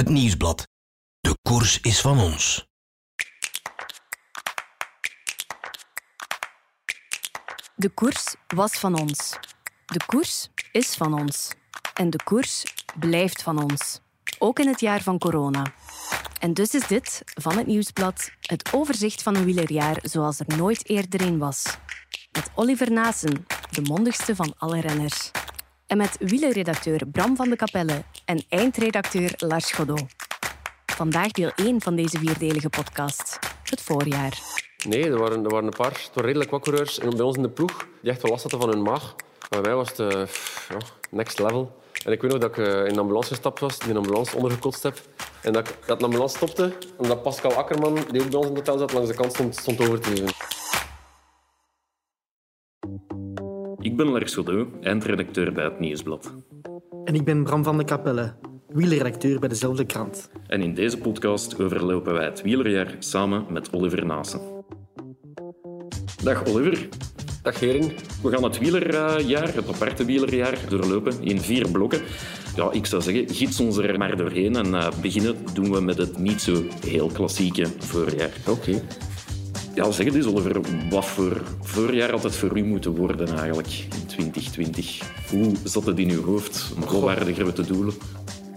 Het nieuwsblad. De koers is van ons. De koers was van ons. De koers is van ons. En de koers blijft van ons. Ook in het jaar van corona. En dus is dit, van het Nieuwsblad, het overzicht van een wielerjaar zoals er nooit eerder een was. Met Oliver Naassen, de mondigste van alle renners. En met wielerredacteur Bram van de Kapelle en eindredacteur Lars Godot. Vandaag deel 1 van deze vierdelige podcast. Het voorjaar. Nee, er waren, er waren een paar het waren redelijk wat bij ons in de ploeg die echt wel last hadden van hun maag. Maar bij mij was het eh, next level. En ik weet nog dat ik eh, in de ambulance gestapt was, die een ambulance ondergekotst heb. En dat, ik, dat de ambulance stopte en dat Pascal Akkerman, die ook bij ons in het hotel zat, langs de kant stond, stond over te geven. Ben Lars Godot, eindredacteur bij het Nieuwsblad. En ik ben Bram van de Kapelle, wielerredacteur bij dezelfde krant. En in deze podcast overlopen wij het wielerjaar samen met Oliver Naassen. Dag Oliver. Dag Gering. We gaan het wielerjaar, het aparte wielerjaar, doorlopen in vier blokken. Ja, ik zou zeggen, gids ons er maar doorheen en uh, beginnen doen we met het niet zo heel klassieke voorjaar. Oké. Ja, zeg het eens Oliver, wat voor voorjaar had het voor u moeten worden eigenlijk in 2020? Hoe zat het in uw hoofd? Wat waren de grote doelen?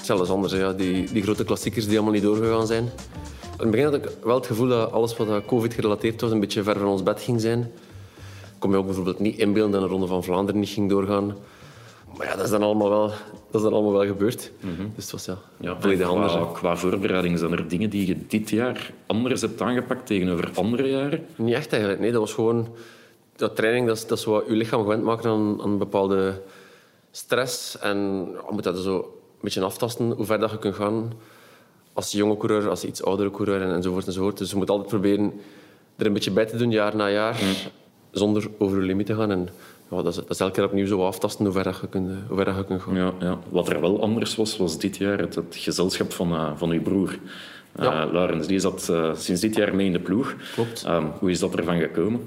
Als anders, ja. die, die grote klassiekers die allemaal niet doorgegaan zijn. In het begin had ik wel het gevoel dat alles wat COVID gerelateerd was een beetje ver van ons bed ging zijn. Ik kon me ook bijvoorbeeld niet inbeelden dat een Ronde van Vlaanderen niet ging doorgaan. Maar ja, dat is dan allemaal wel, dat is dan allemaal wel gebeurd. Dus het was ja, Ja, volledig qua, anders. hè. qua voorbereiding zijn er dingen die je dit jaar anders hebt aangepakt tegenover andere jaren? Niet echt eigenlijk. Nee, dat was gewoon... Dat training, dat is, dat is wat je lichaam gewend maken aan, aan een bepaalde stress. En je moet dat zo een beetje aftasten, hoe ver dat je kunt gaan. Als jonge coureur, als iets oudere coureur en, enzovoort enzovoort. Dus je moet altijd proberen er een beetje bij te doen, jaar na jaar. Zonder over je limiet te gaan. En ja, dat, is, dat is elke keer opnieuw zo aftasten hoe ver, dat je, kunt, hoe ver dat je kunt gaan. Ja, ja. Wat er wel anders was, was dit jaar het, het gezelschap van, eh, van uw broer. Eh Ja. Laurens, die zat eh, sinds dit jaar mee in de ploeg. Klopt. Ehm, hoe is dat ervan gekomen?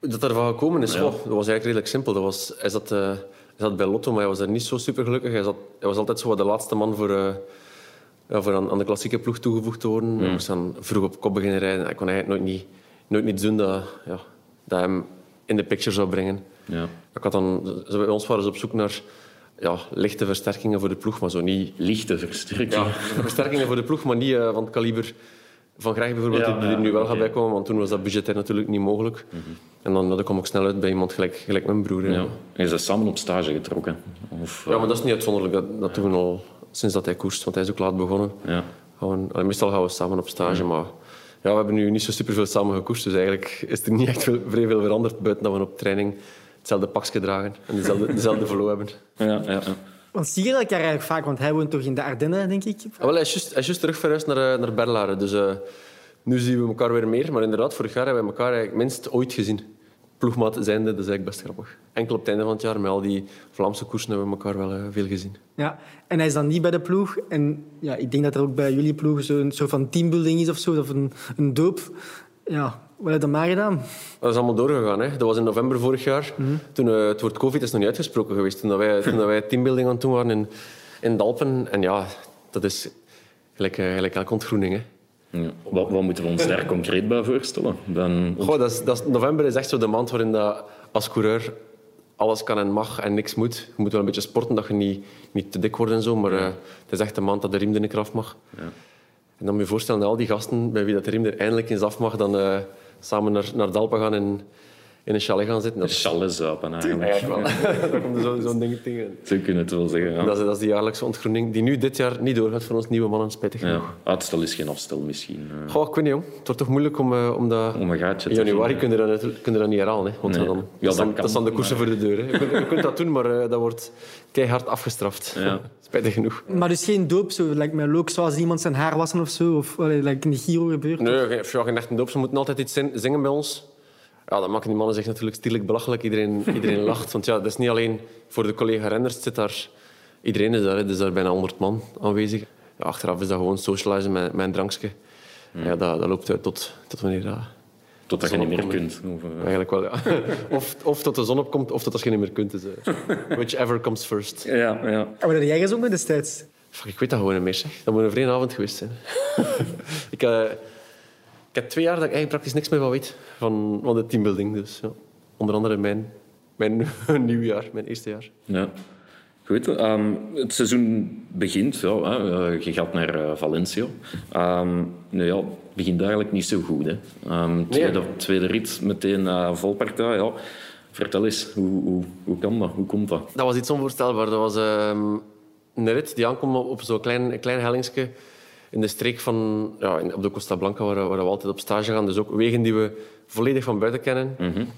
Dat ervan gekomen is, goh, dat was eigenlijk redelijk simpel. Dat was, hij, zat, eh, hij zat bij Lotto, maar hij was er niet zo super gelukkig. Hij, zat, hij was altijd zo de laatste man voor, eh, ja, voor aan, aan de klassieke ploeg toegevoegd te worden. Hij moest dan vroeg op kop beginnen rijden. Hij kon eigenlijk nooit, niet, nooit iets doen dat, ja, dat hem in de picture zou brengen. Ja. Ik had dan, bij ons waren ze op zoek naar ja, lichte versterkingen voor de ploeg, maar zo niet... Lichte versterking. Ja, versterkingen voor de ploeg, maar niet eh, van het kaliber van Greg bijvoorbeeld, Ja, die er nu wel oké. gaat bijkomen, want toen was dat budgetair natuurlijk niet mogelijk. En dan, dan kom ik snel uit bij iemand gelijk, gelijk mijn broer. Ja. En je bent samen op stage getrokken? Of, Ja, maar dat is niet uitzonderlijk. Dat, dat doen we al sinds dat hij koerst, want hij is ook laat begonnen. ja. Gaan we- meestal gaan we samen op stage, maar ja, we hebben nu niet zo superveel samen gekoerst, dus eigenlijk is er niet echt veel, vrij veel veranderd, buiten dat we op training hetzelfde pakje dragen en dezelfde, dezelfde velo hebben. Ja, ja, ja. Want zie je elkaar eigenlijk vaak, want hij woont toch in de Ardennen, denk ik? Ah, wel, hij, is juist, hij is juist terug verhuisd naar, eh, naar Berlaren, dus eh, nu zien we elkaar weer meer. Maar inderdaad, vorig jaar hebben we elkaar eigenlijk minst ooit gezien. Ploegmaat zijnde, dat is eigenlijk best grappig. Enkel op het einde van het jaar, met al die Vlaamse koersen, hebben we elkaar wel eh, veel gezien. Ja. En hij is dan niet bij de ploeg. En ja, ik denk dat er ook bij jullie ploeg zo'n soort van teambuilding is of zo, of een, een doop. Ja, wat heb je dan maar gedaan? Dat is allemaal doorgegaan. Hè. Dat was in november vorig jaar. Toen, eh, het woord COVID is nog niet uitgesproken geweest. Toen, dat wij, toen dat wij teambuilding aan het doen waren in, in Dalpen. En ja, dat is gelijk, eh, gelijk elke ontgroening. Hè. Ja. Wat, wat moeten we ons daar concreet bij voorstellen? Dan, Goh, dat is, dat is, november is echt zo de maand waarin dat als coureur alles kan en mag en niks moet. Je moet wel een beetje sporten, dat je niet, niet te dik wordt en zo. Maar eh, het is echt de maand dat de riem er niet eraf mag. Ja. En dan moet je voorstellen dat al die gasten, bij wie dat de riem er eindelijk eens af mag, dan eh, samen naar, naar Dalpen gaan en in een chalet gaan zitten. Dat is Challes zuipen eigenlijk. wel. Daar komt er zo- zo'n ding tegen. Zo kunnen het wel zeggen. Ja. Dat is, dat is de jaarlijkse ontgroening die nu dit jaar niet doorgaat voor ons nieuwe mannen, spijtig Ja. genoeg. Uitstel is geen afstel misschien. eh, Goh, ik weet niet, jong. Het wordt toch moeilijk om, eh, om dat... om een gaatje In te januari vinden. kun je dat, kun je dat niet herhalen. Hè, want Nee. dan, Ja, dat, dan, kan, dat staan de koersen voor de deur. Hè. Je, kunt, je kunt dat doen, maar eh, dat wordt keihard afgestraft. Ja. Spijtig genoeg. Maar dus geen doop, zo, lijkt me leuk, zoals iemand zijn haar wassen of zo, of like in de Giro gebeurt. Nee, geen, ja, geen echte doop. Ze moeten altijd iets zin- zingen bij ons. Ja, dat maken die mannen zich natuurlijk stierlijk belachelijk. Iedereen, iedereen lacht. Want ja, dat is niet alleen voor de collega-renners. het Zit daar, iedereen is daar. hè. Er is daar bijna 100 man aanwezig. Ja, achteraf is dat gewoon socializen met, met een drankje. Ja, dat, dat loopt uit tot, tot wanneer dat... Totdat je niet meer kunt. Of, eh, Eigenlijk wel, ja. Of, of tot de zon opkomt, of tot als je niet meer kunt. Dus, eh, whichever comes first. Ja, ja. En wat heb jij gezongen destijds? Fuck, ik weet dat gewoon niet meer. Zeg. Dat moet een vreemde avond geweest zijn. ik, uh, ik heb twee jaar dat ik eigenlijk praktisch niks meer van weet van, van de teambuilding. Dus ja. onder andere mijn, mijn nieuwjaar, mijn eerste jaar. Ja. Goed, um, het seizoen begint. Ja, hè. Je gaat naar uh, Valencia. Um, nou ja, het begint eigenlijk niet zo goed. Hè. Um, tweede, nee. tweede rit, meteen uh, volpartij. Ja. Vertel eens, hoe, hoe, hoe kan dat? Hoe komt dat? Dat was iets onvoorstelbaar. Dat was een rit die aankomt op zo'n klein, klein hellingsje in de streek van, ja, op de Costa Blanca, waar, waar, we altijd op stage gaan. Dus ook wegen die we volledig van buiten kennen. Mm -hmm.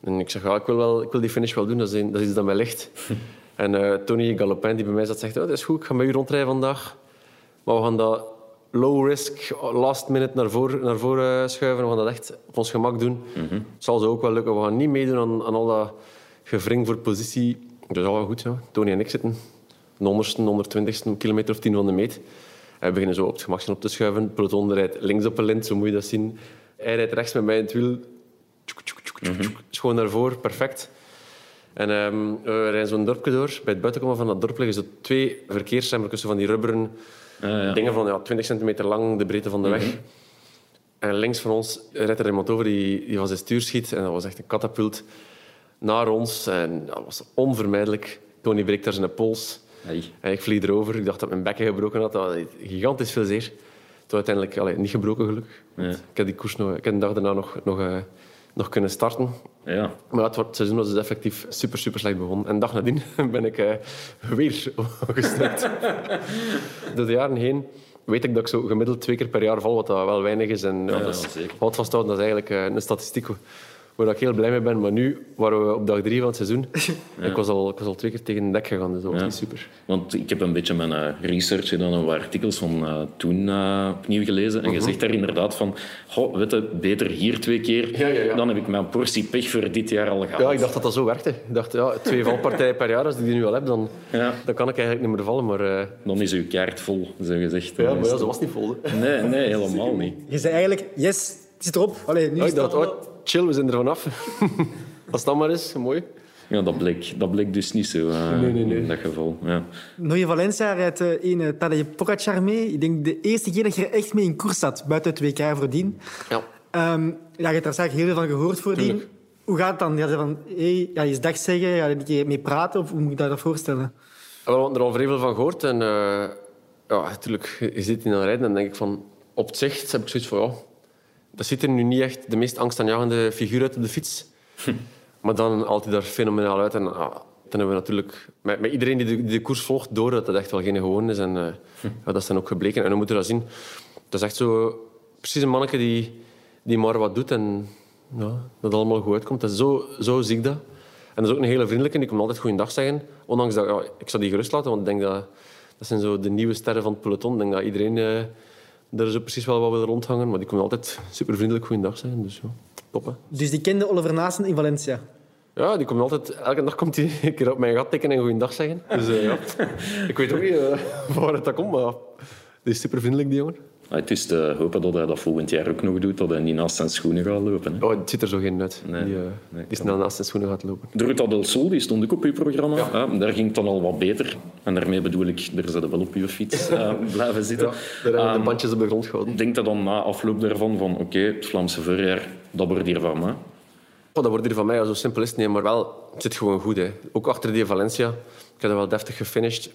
En ik zeg, ja, ik, wil wel, ik wil die finish wel doen, dat is, dat is iets dat mij ligt. en uh, Tony Galopin, die bij mij zat, zegt, oh, dat is goed, ik ga met u rondrijden vandaag. Maar we gaan dat low risk, last minute naar voren, naar voren schuiven. We gaan dat echt op ons gemak doen. Mm -hmm. Zal ze ook wel lukken. We gaan niet meedoen aan, aan al dat gevring voor positie. Dat is al wel goed, ja. Tony en ik zitten de 100ste, 120ste kilometer of 10 van de meet. We beginnen zo op het gemak op te schuiven. Het peloton rijdt links op een lint, zo moet je dat zien. Hij rijdt rechts met mij in het wiel. Schoon naar voren, perfect. En um, we rijden zo'n dorpje door. Bij het buitenkomen van dat dorp liggen zo twee verkeersremmers van die rubberen ah, ja. dingen van ja, 20 centimeter lang, de breedte van de weg. Mm -hmm. En links van ons rijdt er iemand over die, die van zijn stuur schiet. En dat was echt een katapult naar ons. En dat was onvermijdelijk. Tony breekt daar zijn pols. En ik vlieg erover. Ik dacht dat mijn bekken gebroken had. Dat was gigantisch veel zeer. Toen uiteindelijk allee, niet gebroken, geluk. Ja. Ik heb die koers nog, ik heb de dag daarna nog, nog, uh, nog kunnen starten. Ja. Maar het, het seizoen was dus effectief super, super slecht begonnen. En de dag nadien ben ik uh, weer gestrukt. Door de jaren heen weet ik dat ik zo gemiddeld twee keer per jaar val, wat dat wel weinig is. En, ja, ja, dat is, vasthouden, dat is eigenlijk uh, een statistiek waar ik heel blij mee ben. Maar nu waren we op dag drie van het seizoen. Ja. Ik, was al, ik was al twee keer tegen de dek gegaan, dus dat was Ja. niet super. Want ik heb een beetje mijn uh, research gedaan en wat artikels van uh, toen uh, opnieuw gelezen. En je zegt daar inderdaad van, goh, weet je, beter hier twee keer. Ja, ja, ja. Dan heb ik mijn portie pech voor dit jaar al gehad. Ja, ik dacht dat dat zo werkte. Ik dacht, ja, twee valpartijen per jaar, als ik die nu al heb, dan, Ja. dan kan ik eigenlijk niet meer vallen. Maar, uh, Dan is uw kaart vol, zo gezegd. ja, maar ja, zo was niet vol. Hè. Nee, nee, helemaal niet. Je zei eigenlijk, yes, het zit erop. Allee, nu is al- oh, chill, we zijn er vanaf. Als dat maar is, mooi. Ja, dat bleek, dat bleek dus niet zo uh, Nee, nee, nee. in dat geval. Ja. Noje Valencia rijdt uh, een uh, Tadej Pogacar mee. Ik denk de eerste keer dat je er echt mee in koers zat, buiten het WK voordien. Ja. Ehm, ja, je hebt daar straks heel veel van gehoord voordien. Tuurlijk. Hoe gaat het dan? Ga je van, hey, ja, je dag zeggen, ga je een keer mee praten? Of hoe moet ik dat voorstellen? We hadden er al vrij veel van gehoord. En uh, ja, natuurlijk, je zit in aan rijden en dan denk ik van... Op het zicht heb ik zoiets van... Ja, dat ziet er nu niet echt de meest angstaanjagende figuur uit op de fiets. maar dan altijd daar fenomenaal uit. En ah, dan hebben we natuurlijk... Met, met iedereen die de, die de koers volgt, door dat dat echt wel geen gewoon is. En uh, ja, dat is dan ook gebleken. En we moeten dat zien. Dat is echt zo... Precies een manneke die, die maar wat doet en ja, dat allemaal goed uitkomt. Dat is zo, zo zie ik dat. En dat is ook een hele vriendelijke. Die komt altijd goeiedag zeggen. Ondanks dat... Ja, ik zal die gerust laten, want ik denk dat... Dat zijn zo de nieuwe sterren van het peloton. Ik denk dat iedereen uh, er zo precies wel wat wil rondhangen. Maar die komt altijd super vriendelijk goeiedag zeggen. Dus ja, top hè. Dus die kende Oliver Naasten in Valencia. Ja, die komt altijd... Elke dag komt hij een keer op mijn gat tikken en goeiedag zeggen. Dus uh, ja. Ik weet ook niet uh, waar het dat komt, maar die is super vriendelijk, die jongen. Ah, het is te hopen dat hij dat volgend jaar ook nog doet, dat hij niet naast zijn schoenen gaat lopen. Hè. Oh, het ziet er zo geen uit. Nee, die uh, nee, die snel naast zijn schoenen gaat lopen. De Ruta del Sol die stond ook op uw programma. Ja. daar ging het dan al wat beter. En daarmee bedoel ik, daar zouden wel op uw fiets uh, blijven zitten. Ja, daar hebben we de bandjes op de grond gehouden. Denk dat dan na afloop daarvan van oké, het Vlaamse voorjaar, dat wordt hier van mij. Oh, dat wordt hier van mij, zo simpel is het niet. Maar wel, het zit gewoon goed. Hè. Ook achter die Valencia. Ik heb er wel deftig gefinished.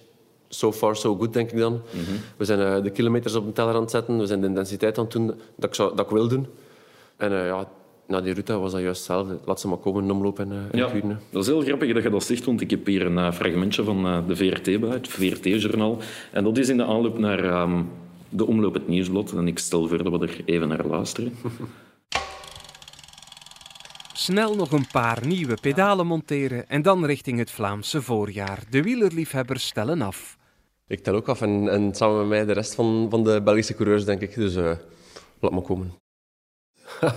So far, so good, denk ik dan. Mhm. We zijn uh, de kilometers op een teller aan het zetten. We zijn de intensiteit aan het doen dat ik, zou, dat ik wil doen. En uh, ja, na die route was dat juist hetzelfde. Laat ze maar komen, omloop en, uh, Ja, dat is heel grappig dat je dat zegt, want ik heb hier een eh, fragmentje van eh, de VRT bij, het VRT-journaal. En dat is in de aanloop naar ehm, de omloop het nieuwsblad. En ik stel voor dat we er even naar luisteren. Snel nog een paar nieuwe pedalen monteren en dan richting het Vlaamse voorjaar. De wielerliefhebbers stellen af. Ik tel ook af en, en samen met mij de rest van, van de Belgische coureurs, denk ik. Dus uh, laat maar komen.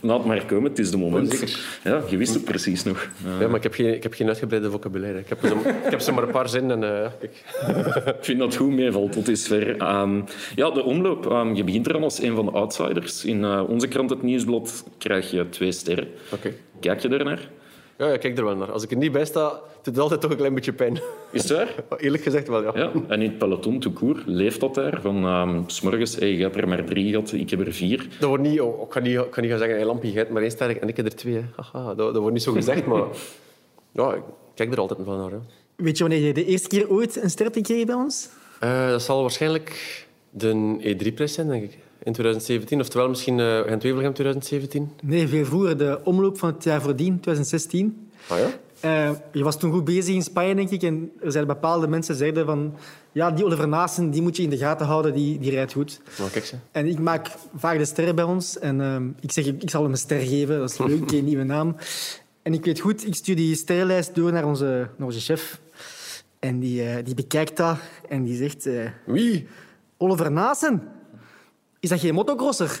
Laat maar komen, het is de moment. Zeker. Ja, je wist het precies nog. Ja. Ja, maar ik heb geen, ik heb geen uitgebreide vocabulaire. Ik heb, zo, ik heb zo maar een paar zinnen en uh, kijk. Ik vind dat goed meevalt tot dusver. Um, ja, de omloop. Um, je begint eraan als een van de outsiders. In uh, onze krant Het Nieuwsblad krijg je twee sterren. Oké. Kijk je daarnaar? Ja, ik kijk er wel naar. Als ik er niet bij sta, doet het altijd toch een klein beetje pijn. Is het waar? Eerlijk gezegd wel, ja. Ja, en in het peloton tout court leeft dat daar. Van ehm, s morgens, hey, je hebt er maar drie gehad, ik heb er vier. Dat wordt niet, oh, ik, kan niet, ik kan niet gaan zeggen, hey, Lampie, jij hebt maar één sterk en ik heb er twee. Haha, dat, dat wordt niet zo gezegd, maar ja, ik kijk er altijd wel naar. Hè. Weet je wanneer je de eerste keer ooit een ster gekregen bij ons? Eh, dat zal waarschijnlijk de E3-prijs zijn, denk ik. In 2017, oftewel misschien uh, Gent-Wevelgem 2017. Nee, veel vroeger. De omloop van het jaar voordien, 2016. Ah ja? Eh, je was toen goed bezig in Spanje, denk ik. En er zijn bepaalde mensen die zeiden van... Ja, die Oliver Naassen, die moet je in de gaten houden. Die, die rijdt goed. Maar kijk ze. En ik maak vaak de sterren bij ons. En ehm, ik zeg, ik zal hem een ster geven. Dat is leuk, een nieuwe naam. En ik weet goed, ik stuur die sterrenlijst door naar onze, naar onze chef. En die, eh, die bekijkt dat en die zegt... eh, Wie? Oliver Naassen? Is dat geen motocrosser?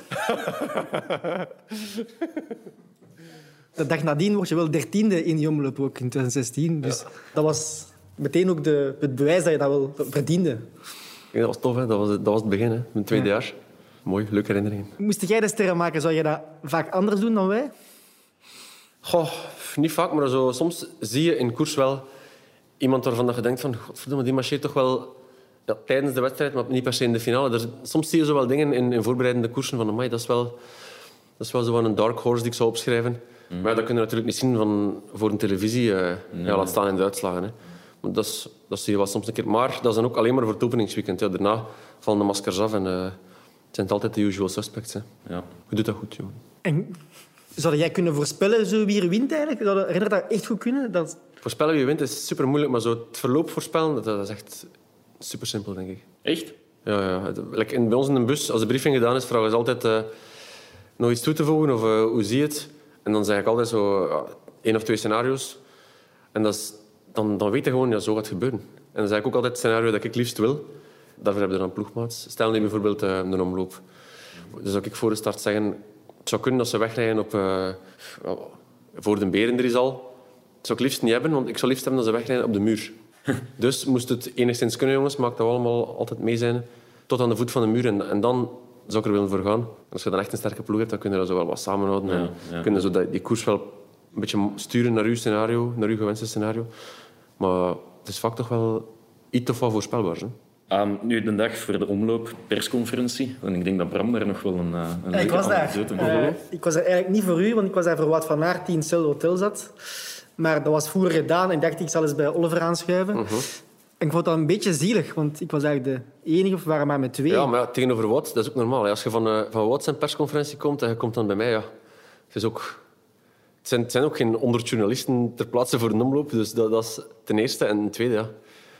de dag nadien word je wel dertiende in omloop ook in 2016. Dus dat was meteen ook de, het bewijs dat je dat wel verdiende. Ja, dat was tof, hè. Dat, was, het- dat was het begin, hè. mijn tweede Ja. jaar. Mooi, leuke herinneringen. Moest jij de sterren maken, zou je dat vaak anders doen dan wij? Goh, niet vaak, maar zo, soms zie je in koers wel iemand waarvan je denkt van... Godverdomme, die marcheert toch wel ja, tijdens de wedstrijd, maar niet per se in de finale. Er, soms zie je zo wel dingen in, in voorbereidende koersen van... Amai, dat is wel, dat is wel zo van een dark horse die ik zou opschrijven. Maar ja, dat kun je natuurlijk niet zien van, voor een televisie. eh ja, laat staan in de uitslagen. Hè. Maar dat, is, dat zie je wel soms een keer. Maar dat is dan ook alleen maar voor het openingsweekend. Ja, daarna vallen de maskers af en eh, het zijn altijd de usual suspects. Hè. Ja. Je doet dat goed, joh. En zou jij kunnen voorspellen zo wie er wint eigenlijk? Zou je herinner dat echt goed kunnen? Dat... Voorspellen wie wint is super moeilijk, maar zo het verloop voorspellen, dat, dat is echt super simpel, denk ik. Echt? Ja, ja. Like in, bij ons in de bus, als de briefing gedaan is, vragen ze altijd eh, nog iets toe te voegen of eh, hoe zie je het? En dan zeg ik altijd zo ja, één of twee scenario's. En dat is, dan, dan weet je gewoon, ja, zo gaat het gebeuren. En dan zeg ik ook altijd het scenario dat ik liefst wil. Daarvoor hebben we dan ploegmaats. Stel nu bijvoorbeeld eh, een omloop. Dus zou ik voor de start zeggen, het zou kunnen dat ze wegrijden op, eh, voor de Berendries al. Dat zou ik liefst niet hebben, want ik zou liefst hebben dat ze wegrijden op de muur. Dus moest het enigszins kunnen, jongens, maakt dat we allemaal altijd mee zijn. Tot aan de voet van de muur. En, en dan zou ik er willen voor gaan. Als je dan echt een sterke ploeg hebt, dan kun je dat zo wel wat samenhouden. en ja. kun je zo dat- die koers wel een beetje sturen naar uw scenario, naar uw gewenste scenario. Maar het is vaak toch wel iets of wat voorspelbaar. Hè? Ehm, nu, de dag voor de omloop, persconferentie. En ik denk dat Bram daar nog wel een, eh, een ik leuke was daar. Eh, heeft. ik was daar eigenlijk niet voor u, want ik was daar voor Wout van Aert die in hetzelfde hotel zat. Maar dat was vroeger gedaan en ik dacht, ik zal eens bij Oliver aanschuiven. En ik vond dat een beetje zielig, want ik was eigenlijk de enige, of we waren maar met twee. Ja, maar ja, tegenover Wout, dat is ook normaal. hè. Als je van, eh van Wout zijn persconferentie komt en je komt dan bij mij, ja, het, is ook, het, zijn, het zijn ook geen honderd journalisten ter plaatse voor een omloop. Dus dat, dat is ten eerste. En ten tweede, ja,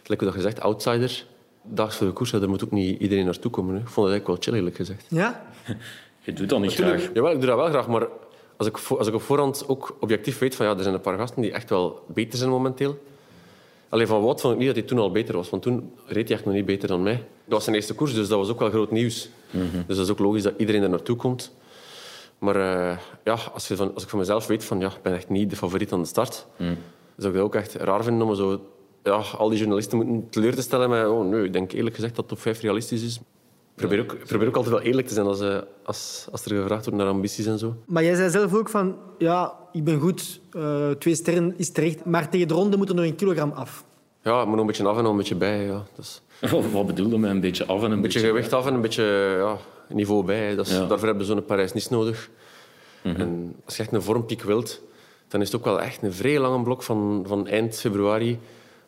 hoe dat gezegd, outsider. Daags voor de koers, ja, daar moet ook niet iedereen naartoe komen. Hè. Ik vond dat eigenlijk wel chill, eerlijk gezegd. Ja? Je doet dat niet graag. Jawel, ik doe dat wel graag, maar als ik, vo- als ik op voorhand ook objectief weet van ja, er zijn een paar gasten die echt wel beter zijn momenteel. Alleen van Wout vond ik niet dat hij toen al beter was, want toen reed hij echt nog niet beter dan mij. Dat was zijn eerste koers, dus dat was ook wel groot nieuws. Dus dat is ook logisch dat iedereen er naartoe komt. Maar eh, ja, als, je van, als ik van mezelf weet van ja, ik ben echt niet de favoriet aan de start, dan zou ik dat ook echt raar vinden om zo, ja, al die journalisten moeten teleur te stellen met oh nee, ik denk eerlijk gezegd dat top 5 realistisch is. Ik probeer ook, ik probeer ook altijd wel eerlijk te zijn als, eh, als, als er gevraagd wordt naar ambities en zo. Maar jij zei zelf ook van, ja, ik ben goed, eh, twee sterren is terecht, maar tegen de ronde moet er nog een kilogram af. Ja, het moet nog een beetje af en nog een beetje bij. Ja. Dus Wat, wat bedoel je met een beetje af en een een beetje gewicht af en een beetje ja, niveau bij. Dat is, Ja. Daarvoor hebben we zo'n Parijs niet nodig. En als je echt een vormpiek wilt, dan is het ook wel echt een vrij lange blok van, van eind februari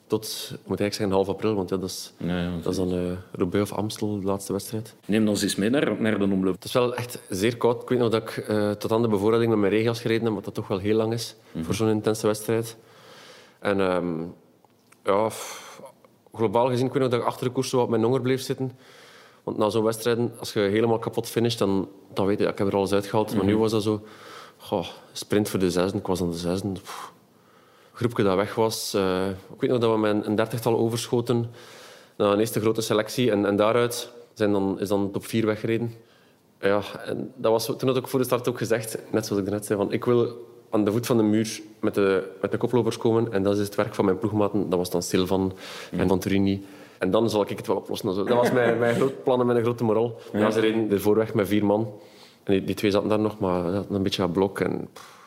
tot, ik moet eigenlijk zeggen, half april. Want ja, dat, is, Ja, ja, dat is dan eh Roubaix of Amstel, de laatste wedstrijd. Neem ons eens mee naar, naar de omloop. Het is wel echt zeer koud. Ik weet nog dat ik eh, tot aan de bevoorrading met mijn regenjas gereden heb, wat dat toch wel heel lang is voor zo'n intense wedstrijd. En ehm, ja, globaal gezien, ik weet nog dat ik achter de koers zo wat op mijn honger bleef zitten. Want na zo'n wedstrijden, als je helemaal kapot finisht, dan, dan weet je, ik heb er alles uitgehaald. Maar nu was dat zo, goh, sprint voor de zesde. Ik was aan de zesde. Pff. Groepje dat weg was. eh, ik weet nog dat we met een dertigtal overschoten naar een eerste grote selectie. En, en daaruit zijn dan, is dan top 4 weggereden. Ja, en dat was, toen had ik voor de start ook gezegd, net zoals ik net zei, van, ik wil aan de voet van de muur met de, met de koplopers komen. En dat is het werk van mijn ploegmaten. Dat was dan Silvan en Van Turini. En dan zal ik het wel oplossen. Dat was mijn, mijn groot plan en mijn grote moral. Ja. ze reden ervoor weg met vier man. En die, die twee zaten daar nog, maar een beetje aan blok. En, pff,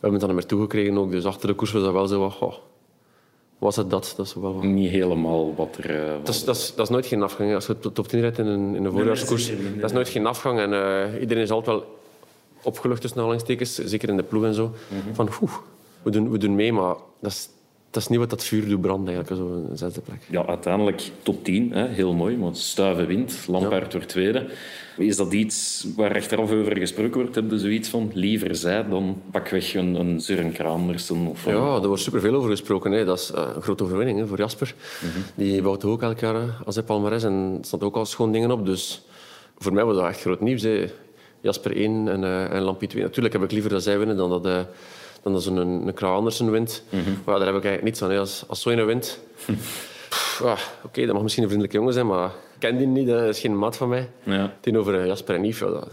hebben het dan niet meer toegekregen ook. Dus achter de koers was dat wel zo wat... Oh, was het dat? Dat is wel wat... Niet helemaal wat er... Uh, dat, is, dat, is, dat is nooit geen afgang. Als je top 10 rijdt in een, in een voorjaarskoers, nee, dat is nooit geen afgang. En uh, iedereen is altijd wel opgelucht tussen aanhalingstekens, zeker in de ploeg en zo. Mm -hmm. Van, oeh, we doen, we doen mee, maar dat is, dat is niet wat dat vuur doet branden, eigenlijk, zo een zesde plek. Ja, uiteindelijk top 10, hè, heel mooi, want Stuiven wint, Lampaard ja. wordt tweede. Is dat iets waar achteraf over gesproken wordt? Heb je zoiets van liever zij dan pakweg een, een Søren Kramersen? Of ja, daar wordt superveel over gesproken. Hè. Dat is uh, een grote overwinning hè, voor Jasper. Mm -hmm. Die bouwt ook elk jaar als hij palmarès en staat ook al schoon dingen op. Dus voor mij was dat echt groot nieuws. Hè. Jasper 1 en, uh, en Lampie 2. Natuurlijk heb ik liever dat zij winnen dan dat... Uh, dan dat zo'n een, een Krauw Andersen wint. Mm -hmm. Maar daar heb ik eigenlijk niets aan. Als, als zo'n wint... Oké, okay, dat mag misschien een vriendelijke jongen zijn, maar ik ken die niet. Dat is geen maat van mij. Ja. Tegenover Jasper en Yves, ja, dat,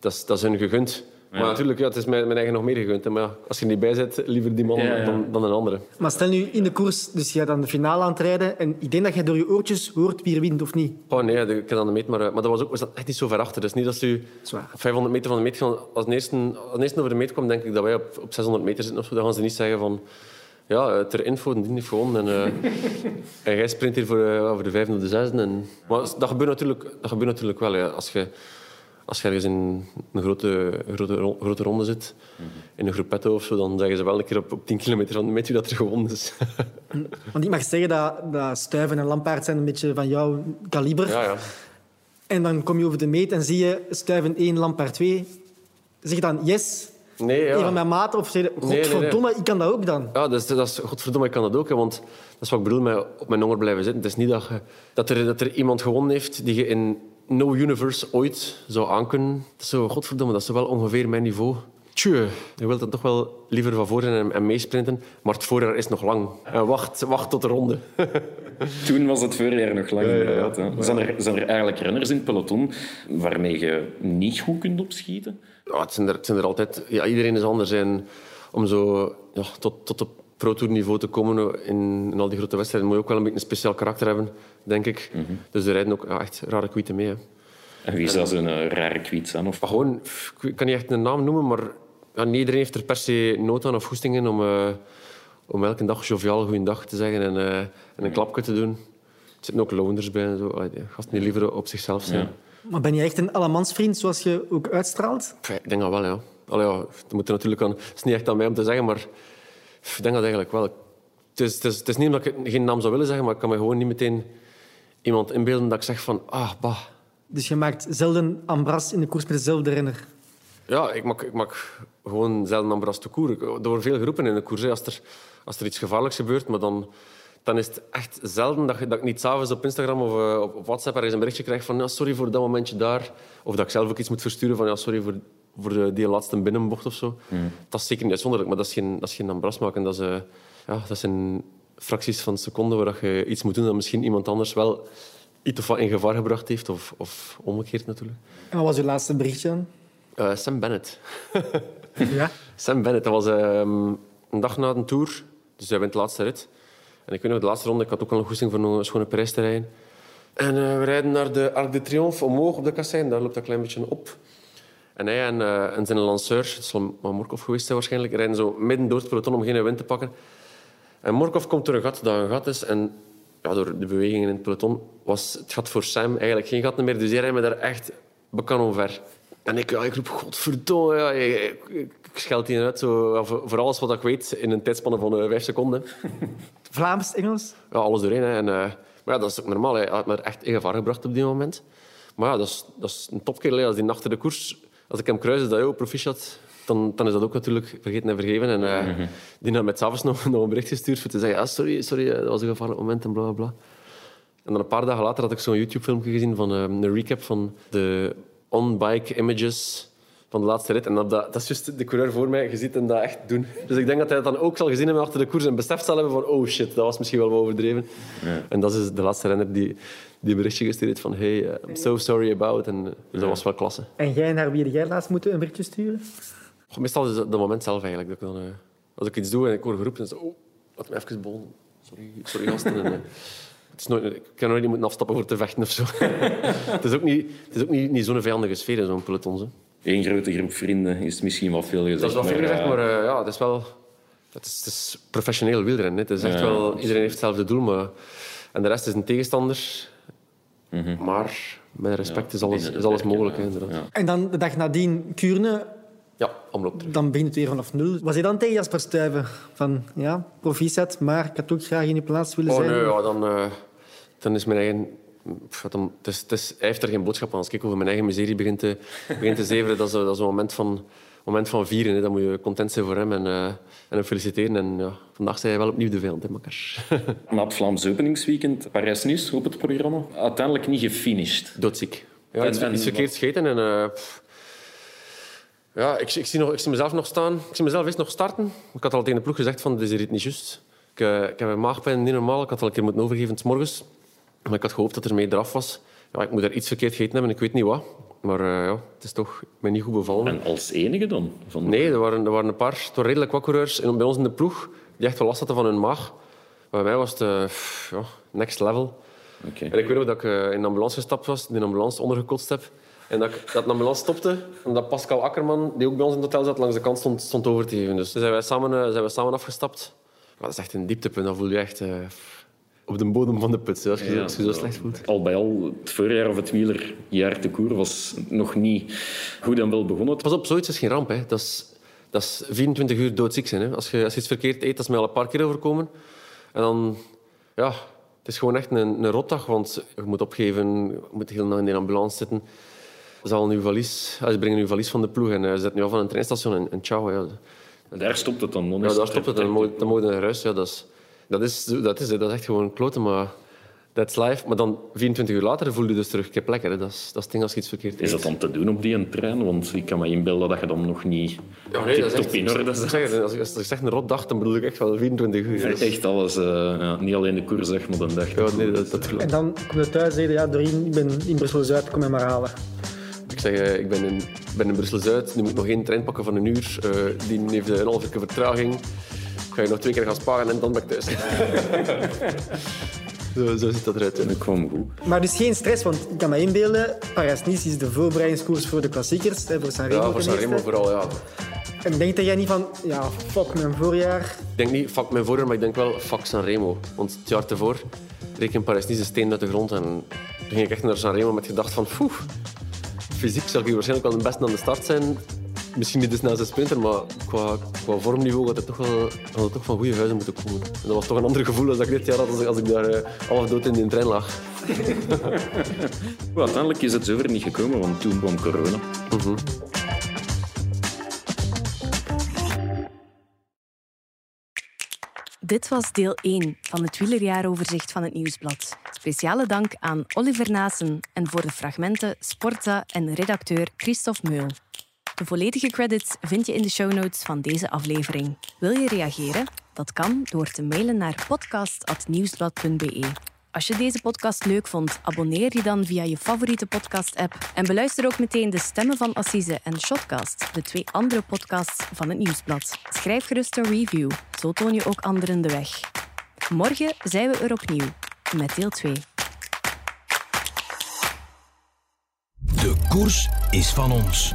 dat, is, dat is hun gegund. Ja. Maar natuurlijk, ja, het is mijn, mijn eigen nog meer gegund. Hè. Maar als je er niet bij zit, liever die man ja, dan, dan, een andere. Maar stel nu in de koers, dus je gaat aan de finale aan het rijden en ik denk dat je door je oortjes hoort wie er wint of niet. Oh nee, ik heb dan de meet, maar, maar dat was ook was dat echt niet zo ver achter. Dus niet dat je Zwaar. 500 meter van de meet gaan. Als de eerste, als de eerste over de meet komt, denk ik dat wij op, op 600 meter zitten of zo. Dan gaan ze niet zeggen van... Ja, ter info, die heeft gewonnen. En, uh, en jij sprint hier voor, uh, voor de vijfde of de zesde. En... Maar dat gebeurt natuurlijk, dat gebeurt natuurlijk wel. Ja. Als je als je ergens in een grote, grote, grote ronde zit, mm -hmm. in een groepetto of zo, dan zeggen ze wel een keer op, op 10 kilometer van met u dat er gewonnen is. Want ik mag zeggen dat, dat Stuiven en Lampaard zijn een beetje van jouw kaliber. Ja, ja. En dan kom je over de meet en zie je Stuiven 1, Lampaard 2. Zeg je dan yes? Nee, ja. Een van mijn maten? Of zeg je, godverdomme, nee, nee. ik kan dat ook dan? Ja, dat is, dat is, godverdomme, ik kan dat ook. Hè, want dat is wat ik bedoel met op mijn honger blijven zitten. Het is niet dat, je, dat, er, dat er iemand gewonnen heeft die je in no universe ooit zou aankunnen. Zo, godverdomme, dat is wel ongeveer mijn niveau. Tjue, je wilt dan toch wel liever van voren en, en meesprinten, maar het voorjaar is nog lang. En wacht, wacht tot de ronde. Toen was het voorjaar nog lang, ja, ja, ja. Zijn, er, zijn er eigenlijk renners in het peloton waarmee je niet goed kunt opschieten? Ja, het, zijn er, het zijn er altijd... Ja, iedereen is anders. En om zo ja, tot, tot op pro-tour-niveau te komen in, in, al die grote wedstrijden moet je ook wel een beetje een speciaal karakter hebben, denk ik. Mm -hmm. Dus er rijden ook ja, echt rare kwieten mee. Hè. En wie zou zo'n uh, rare kwiet zijn? Of? Gewoon, ik kan niet echt een naam noemen, maar ja, iedereen heeft er per se nood aan of goesting in om, uh, om elke dag joviaal goeiedag te zeggen en, uh, en een klapje te doen. Er zitten ook loners bij en zo. Gasten die liever op zichzelf zijn. Ja. Maar ben je echt een allemansvriend, zoals je ook uitstraalt? Ik denk dat wel, ja. Allee, ja dat, moet er natuurlijk aan, het is niet echt aan mij om te zeggen, maar ik denk dat eigenlijk wel. Het is, het, is, het is niet omdat ik geen naam zou willen zeggen, maar ik kan me gewoon niet meteen iemand inbeelden dat ik zeg van, ah, bah. Dus je maakt zelden ambras in de koers met dezelfde renner? Ja, ik maak, ik maak gewoon zelden ambras te koer. Er worden veel geroepen in de koers. Als er, als er iets gevaarlijks gebeurt, maar dan, dan is het echt zelden dat, dat ik niet s'avonds op Instagram of uh, op, op WhatsApp ergens een berichtje krijg van ja, sorry voor dat momentje daar. Of dat ik zelf ook iets moet versturen van ja, sorry voor, voor de, die laatste binnenbocht of zo. Mm. Dat is zeker niet uitzonderlijk, maar dat is geen, dat is geen ambras maken. Dat, is, uh, ja, dat zijn fracties van seconden waar je iets moet doen dat misschien iemand anders wel iets of wat in gevaar gebracht heeft. Of, of omgekeerd natuurlijk. En wat was uw laatste berichtje dan? Uh, Sam Bennett. ja? Sam Bennett. Dat was um, een dag na de Tour. Dus hij wint de laatste rit. En ik weet nog, de laatste ronde, ik had ook al een goesting voor een schone prijs te rijden. En uh, we rijden naar de Arc de Triomphe omhoog op de kassein. Daar loopt dat een klein beetje op. En hij en, uh, en zijn lanceur, zal Morkov geweest zijn waarschijnlijk, rijden zo midden door het peloton om geen wind te pakken. En Morkov komt door een gat dat een gat is. En ja, door de bewegingen in het peloton was het gat voor Sam eigenlijk geen gat meer. Dus hij rijdt me daar echt bekan omver. En ik, ja, ik roep, godverdomme, ja, ik, ik, ik scheld die uit zo, voor alles wat ik weet in een tijdspanne van uh, vijf seconden. Vlaams, Engels? Ja, alles doorheen. Hè. En, uh, maar ja, dat is ook normaal. Hij had me echt in gevaar gebracht op die moment. Maar ja, dat is, dat is een topkerel. Als die achter de koers, als ik hem kruis, is dat ook proficiat. Dan, dan is dat ook natuurlijk vergeten en vergeven. En uh, mm-hmm. die had mij s'avonds nog, nog een bericht gestuurd voor te zeggen ah, sorry, sorry, dat was een gevaarlijk moment en bla bla bla. En dan een paar dagen later had ik zo'n YouTube-filmpje gezien van uh, een recap van de on-bike images van de laatste rit. En dat, dat, dat is juist de coureur voor mij. Je ziet hem dat echt doen. Dus ik denk dat hij dat dan ook zal gezien hebben achter de koers en beseft zal hebben van oh shit, dat was misschien wel wat overdreven. Ja. En dat is de laatste renner die, die een berichtje gestuurd heeft van hey, uh, I'm so sorry about. En dus dat was wel klasse. En jij, naar wie jij laatst moeten een berichtje sturen? Goh, meestal is het de moment zelf eigenlijk. Dat ik dan, uh, als ik iets doe en ik word geroepen, dan is oh, laat me even bonen. Sorry, sorry gasten. en, het is nooit, ik kan nooit niet moeten afstappen voor te vechten of zo. het is ook niet, het is ook niet, niet zo'n vijandige sfeer in zo'n peloton. Zo. één grote groep vrienden is misschien wat veel gezegd. Dat is wel veel maar, gezegd, eh, maar eh, ja, het is wel... Het is, het is professioneel wielrennen. hè. Het is echt Ja, wel... dat Iedereen heeft hetzelfde doel, maar... En de rest is een tegenstander. Mhm. Maar met respect is alles, is alles mogelijk. ja. Ja. Ja, En dan de dag nadien Kuurne, omloop terug. dan begint het weer vanaf nul. Was hij dan tegen Jasper Stuyven? Van, ja, proficiat, maar ik had ook graag in je plaats willen Oh zijn. nee, ja, dan, eh, dan is mijn eigen... Pff, dan, het is, het is, hij heeft er geen boodschap aan. Als ik over mijn eigen miserie begin te, begin te zeveren, dat is, dat is een moment van, moment van vieren. Hè. Dan moet je content zijn voor hem en, eh, en hem feliciteren. En ja, vandaag zei hij wel opnieuw de vijand, hè, makkers. Na het Vlaams openingsweekend, Parijs-Nice op het programma. Uiteindelijk niet gefinished. Doodziek. Ja, En- iets, en iets verkeerd scheten. En, eh, ja, ik, ik, zie nog, ik zie mezelf nog staan. Ik zie mezelf eens nog starten. Ik had al tegen de ploeg gezegd van, dit is niet juist. Ik, eh, ik heb een maagpijn, niet normaal. Ik had al een keer moeten overgeven 's morgens. Maar ik had gehoopt dat er mee eraf was. Ja, ik moet er iets verkeerd gegeten hebben, ik weet niet wat. Maar eh, ja, het is toch mij niet goed bevallen. En als enige dan? Van... Nee, er waren, er waren een paar het waren redelijk wat coureurs in- bij ons in de ploeg die echt wel last hadden van hun maag. Bij mij was het eh, ja, next level. En ik weet nog dat ik eh, in de ambulance gestapt was, in de ambulance ondergekotst heb. En dat, ik, dat de ambulance stopte en dat Pascal Akkerman, die ook bij ons in het hotel zat, langs de kant stond, stond over te geven. Dus zijn wij samen, zijn wij samen afgestapt. Maar dat is echt een dieptepunt. Dan voel je echt op de bodem van de put, hè, als je, zo- als je zo slecht voelt. Al bij al, het voorjaar of het wielerjaar te koer was nog niet goed en wel begonnen. Pas op, zoiets is geen ramp. Hè. Dat, is, dat is 24 uur doodziek zijn. Hè. Als, je, als je iets verkeerd eet, dat is mij al een paar keer overkomen. En dan... Ja, het is gewoon echt een, een rotdag, want je moet opgeven, je moet de hele dag in de ambulance zitten. Ze halen uw valies, ja, ze brengen uw valies van de ploeg en eh, ze zetten nu af aan een treinstation en, en ciao. Ja. En daar stopt het dan. dan Ja, daar stopt het. Dan je naar huis. Ja, dat, is, dat, is, dat, is, dat is echt gewoon kloten, maar that's life. Maar dan 24 uur later voel je dus terug, ik heb lekker. Hè. Dat, is, dat is het ding als je iets verkeerd Is eet. dat dan te doen op die een trein? Want ik kan me inbeelden dat je dan nog niet Ja, nee, dat is echt, in orde bent. als, ik, als ik zeg een rot dag, dan bedoel ik echt wel 24 uur. Is- Echt alles, eh, ja, niet alleen de koers, zeg maar de dag. Ja, nee, dat, dat En ik. dan kom je thuis en zeg je, ja, Doreen, ik ben in Brussel-Zuid, kom mij maar halen. Ik zeg, eh, ik ben in, ben in Brussel-Zuid, nu moet ik nog één trein pakken van een uur. Eh, die heeft een half uur vertraging. Ik ga je nog twee keer gaan sparen en dan ben ik thuis. zo, zo ziet dat eruit. hè. Dat kwam goed. Maar dus geen stress, want ik kan me inbeelden, Parijs-Nice is de voorbereidingskoers voor de klassiekers, hè, voor Sanremo Ja, voor Sanremo vooral, ja. En denk dat jij niet van, ja, fuck mijn voorjaar. Ik denk niet, fuck mijn voorjaar, maar ik denk wel, fuck Sanremo. Want het jaar tevoor reek in Parijs-Nice een steen uit de grond. En toen ging ik echt naar Sanremo met gedacht van, poeh, fysiek zal ik hier waarschijnlijk wel de beste aan de start zijn. Misschien niet de snelste sprinter, maar qua, qua vormniveau had het toch wel had het toch van goede huizen moeten komen. En dat was toch een ander gevoel als dat ik dit jaar had als ik, als ik daar half dood in die trein lag. Uiteindelijk is het zover niet gekomen, want toen kwam corona. Dit was deel 1 van het wielerjaaroverzicht van het Nieuwsblad. Speciale dank aan Oliver Naassen en voor de fragmenten Sportza en redacteur Christophe Meul. De volledige credits vind je in de show notes van deze aflevering. Wil je reageren? Dat kan door te mailen naar podcast.nieuwsblad.be. Als je deze podcast leuk vond, abonneer je dan via je favoriete podcast-app en beluister ook meteen de stemmen van Assise en Shotcast, de twee andere podcasts van het Nieuwsblad. Schrijf gerust een review, zo toon je ook anderen de weg. Morgen zijn we er opnieuw met deel 2. De koers is van ons.